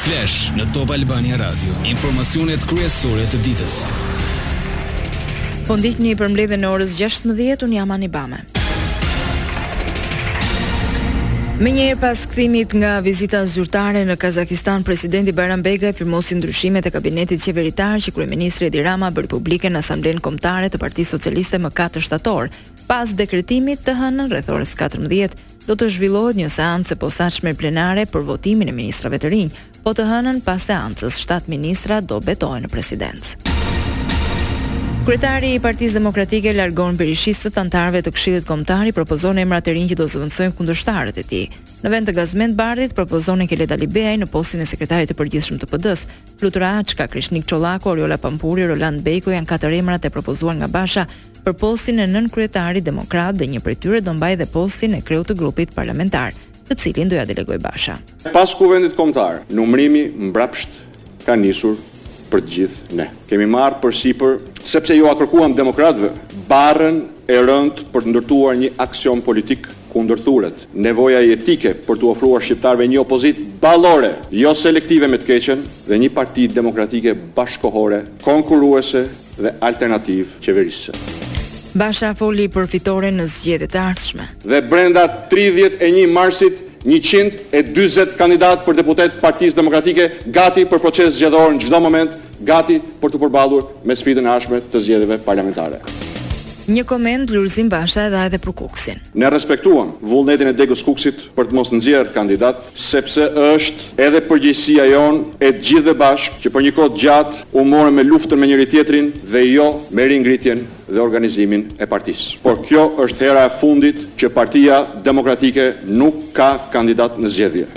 Flash në Top Albania Radio, informacionet kryesore të ditës. Po ndiqni përmbledhjen e orës 16:00 unë jam Anibame. Menjëherë pas kthimit nga vizita zyrtare në Kazakistan, presidenti Bajram Begaj firmosi ndryshimet e kabinetit qeveritar që kryeministri Edi Rama bëri publike në Asamblenë Kombëtare të Partisë Socialiste më 4 shtator. Pas dekretimit të hënën rreth orës 14 Do të zhvillohet një seancë e posaçme plenare për votimin e ministrave të rinj, po të hënën pas seancës shtatë ministra do betohen në Presidencë. Kryetari i Partisë Demokratike largon berishistët. Anëtarëve të Këshillit Kombëtar i propozon emrat e rinj që do zëvendësojnë kundërshtarët e tij. Në vend të Gazment Bardhit propozon Enkelejd Alibeaj në postin e Sekretarit të Përgjithshëm të PD-së. Flutura Açka, Kreshnik Çollaku, Orjola Pampuri, Roland Bejko janë katër emrat e propozuar nga Basha për postin e nënkryetarit demokrat dhe një prej tyre do mbajë dhe postin e kreut të grupit parlamentar, të cilin do ia delegojë Basha. Pas Kuvendit Kombëtar, numërimi mbrapsht ka nisur për të gjithë ne. Kemi marrë përsipër, sepse iua kërkuam demokratëve barrën e rëndë për të ndërtuar një aksion politik ku ndërthuret, nevoja jetike për t'u ofruar shqiptarëve një opozitë ballore, jo selektive me të keqen, dhe një parti demokratike bashkëkohore konkurruese dhe alternativë qeverisëse. Basha foli për fitore në zgjedhjet e ardhshme. Dhe brenda tridhjetë e një marsit njëqind e dyzet kandidatë për deputetë të Partisë Demokratike gati për proces zgjedhor në çdo moment, gati për t'u përballur me sfidën e ardhshme të zgjedhjeve parlamentare. Një koment Lulzim Basha e dha edhe për Kukësin. Ne respektuam vullnetin e degës Kukësit për të mos nxjerrë kandidat, sepse është edhe përgjegjësia jonë e të gjithëve bashkë që për një kohë të gjatë u morëm me luftën me njëri-tjetrin dhe jo me ringritjen dhe organizimin e partisë. Por kjo është hera e fundit që Partia Demokratike nuk ka kandidat në zgjedhje.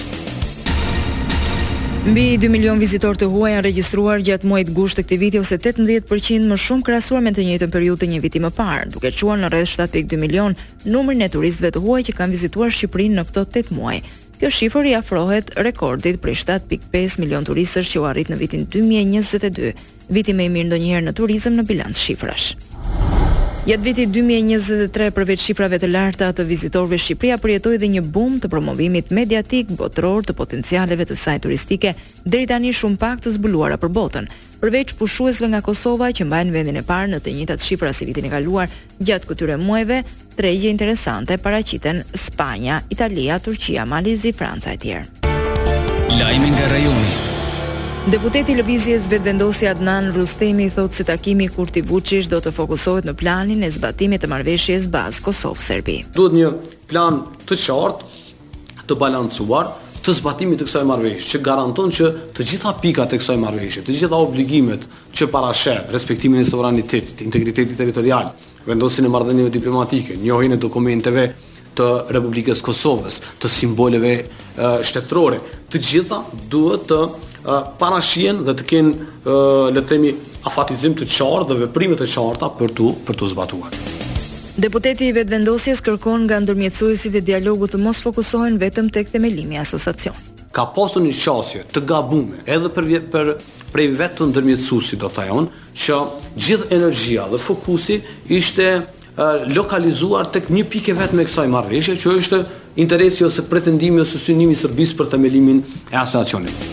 Mbi dy milionë vizitorë të huaj janë regjistruar gjatë muajit gusht të këtij viti ose tetëmbëdhjetë për qind më shumë krahasuar me të njëjtën periudhë të një viti më parë, duke çuar në rreth shtatë pikë dy milionë, numrin e turistëve të huaj që kanë vizituar Shqipërinë në këto 8 muaj. Kjo shifër i afrohet rekordit prej 7.5 milion turistësh që u arrit në vitin 2022, viti më i mirë ndonjëherë në turizëm në bilanc shifrash. Gjatë vitit 2023 përveç shifrave të larta të vizitorëve Shqipëria përjetoi dhe një bum të promovimit mediatik botëror të potencialeve të saj turistike, deri tani shumë pak të zbuluara për botën. Përveç pushuesve nga Kosova që mbajnë vendin e parë në të njëjtat shifra si vitin e kaluar, Gjatë këtyre muajve, tregje interesante paraqiten Spanja, Italia, Turqia, Mali Zi, Franca e tjerë. Lajme nga rajoni. Deputeti i Lëvizjes Vetëvendosje Adnan Rrustemi thotë se takimi Kurti-Vuçiç do të fokusohet në planin e zbatimit të marrëveshjes bazë Kosovë-Serbi. Duhet një plan të qartë të balancuar të zbatimit të kësaj marrëveshje, që garanton që të gjitha pikat e kësaj marrëveshje, të gjitha obligimet që parasheh, respektimin e sovranitetit, integritetit territorial, vendosjen e marrëdhënieve diplomatike, njohjen e dokumenteve të Republikës Kosovës, të simboleve shtetërore, të gjitha duhet të parashihen dhe të kenë, le të themi, afatizim të qartë dhe veprime të qarta për t'u për t'u zbatuar. Deputeti i Vetëvendosjes kërkon nga ndërmjetësuesit e dialogut të mos fokusohen vetëm tek themelimi i asociacionit. Ka pasur një qasje të gabume edhe për për prej vetë të ndërmjetësuesit do thoja unë, që gjithë energjia dhe fokusi ishte lokalizuar tek një pikë vetëm e kësaj marrëveshje, që është interesi ose pretendimi ose synimi i Serbisë për themelimin e asociacionit.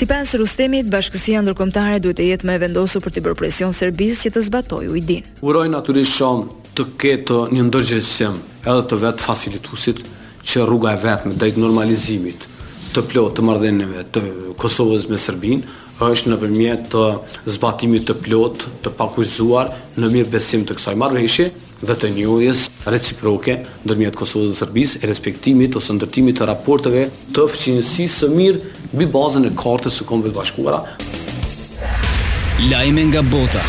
Sipas Rustemit, bashkësia ndërkombëtare duhet të jetë më e vendosur për t'i bërë presion Serbisë që të zbatojë ujdinë. Uroj natyrisht shumë të ketë një ndërgjegjësim edhe të vetë fasilituesit që rruga e vetme drejt normalizimit të plotë të marrëdhënieve të Kosovës me Serbinë është nëpërmjet të zbatimit të plotë, të pakushtëzuar në mirëbesim të kësaj marrëveshje dhe të njohjes reciproke ndërmjet Kosovës dhe Serbisë e respektimit ose ndërtimit të raporteve të fqinjësisë së mirë mbi bazën e Kartës së Kombeve të Bashkuara. Lajme nga bota.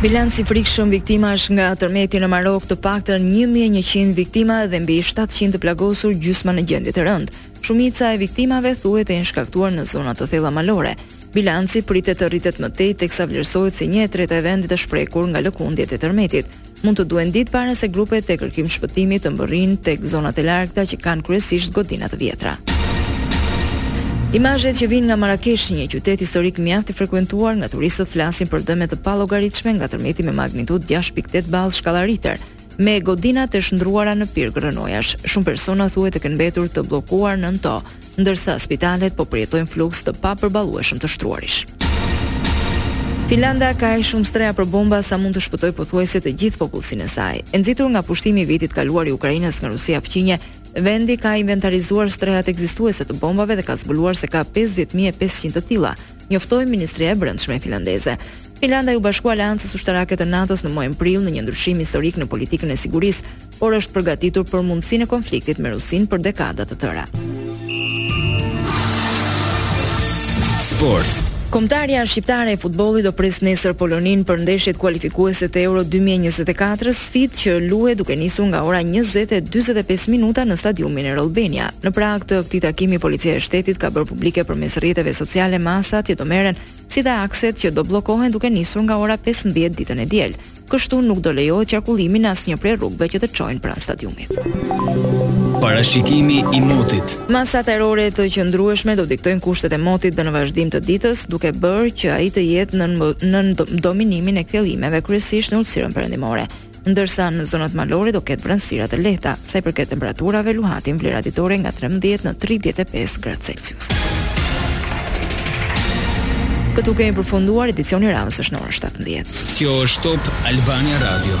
Bilanc i frikshëm viktimash nga tërmeti në Marok, të paktën 1100 viktima dhe mbi 700 të plagosur gjysma në gjendje të rëndë. Shumica e viktimave thuhet të jenë shkaktuar në zona të thella malore. Bilanci pritet të rritet më tej teksa vlerësohet se një e treta e vendit është prekur nga lëkundjet e tërmetit. Mund të duhen ditë para se grupet e kërkim-shpëtimit të mbërrijnë tek zonat e largëta që kanë kryesisht godina të vjetra. Imazhet që vijnë nga Marrakeshi, një qytet historik mjaft i frekuentuar nga turistët flasin për dëme të pallogaritshme nga tërmeti me magnitudë 6.8 ballë shkalla Richter, me godinat e shndërruara në pirg rrënojash. Shumë persona thuhet të kenë mbetur të bllokuar nën to, ndërsa spitalet po përjetojnë fluks të papërballueshëm të shtruarish. Finlanda ka aq shumë streha për bomba sa mund të shpëtojë pothuajse të gjithë popullsinë e saj. E nxitur nga pushtimi i vitit të kaluar i Ukrainës nga Rusia fqinje, vendi ka inventarizuar strehat ekzistuese të bombave dhe ka zbuluar se ka 50500 të tilla, njoftoi Ministria e Brendshme finlandeze. Finlanda iu bashkua Aleancës Ushtarake të NATO-s në muajin prill në një ndryshim historik në politikën e sigurisë, por është përgatitur për mundësinë e konfliktit me Rusinë për dekada të tëra. Sport. Kombëtarja shqiptare e futbollit do presë nesër Poloninë për ndeshjet kualifikuese të Euro 2024, sfidë që luhet duke nisur nga ora 20:45 minuta në stadiumin Air Albania. Në prag të këtij takimi Policia e Shtetit ka bërë publike përmes rrjeteve sociale masat që do merren, si dhe akset që do bllokohen duke nisur nga ora 15 ditën e diel. Kështu nuk do lejohet qarkullimi në asnjë prej rrugëve që të çojnë pranë stadiumit. Parashikimi i motit. Masat ajrore të qëndrueshme do diktojnë kushtet e motit dhe në vazhdim të ditës, duke bërë që ai të jetë nën nën dominimin e kthjellimeve kryesisht në ulësirën perëndimore. Ndërsa në zonat malore do ketë vranësira të lehta, sa i përket temperaturave luhaten në vlera ditore nga 13 në 35 gradë Celsius. Këtu kemi përfunduar edicioni i radhës së shënuar Kjo është Top Albania Radio.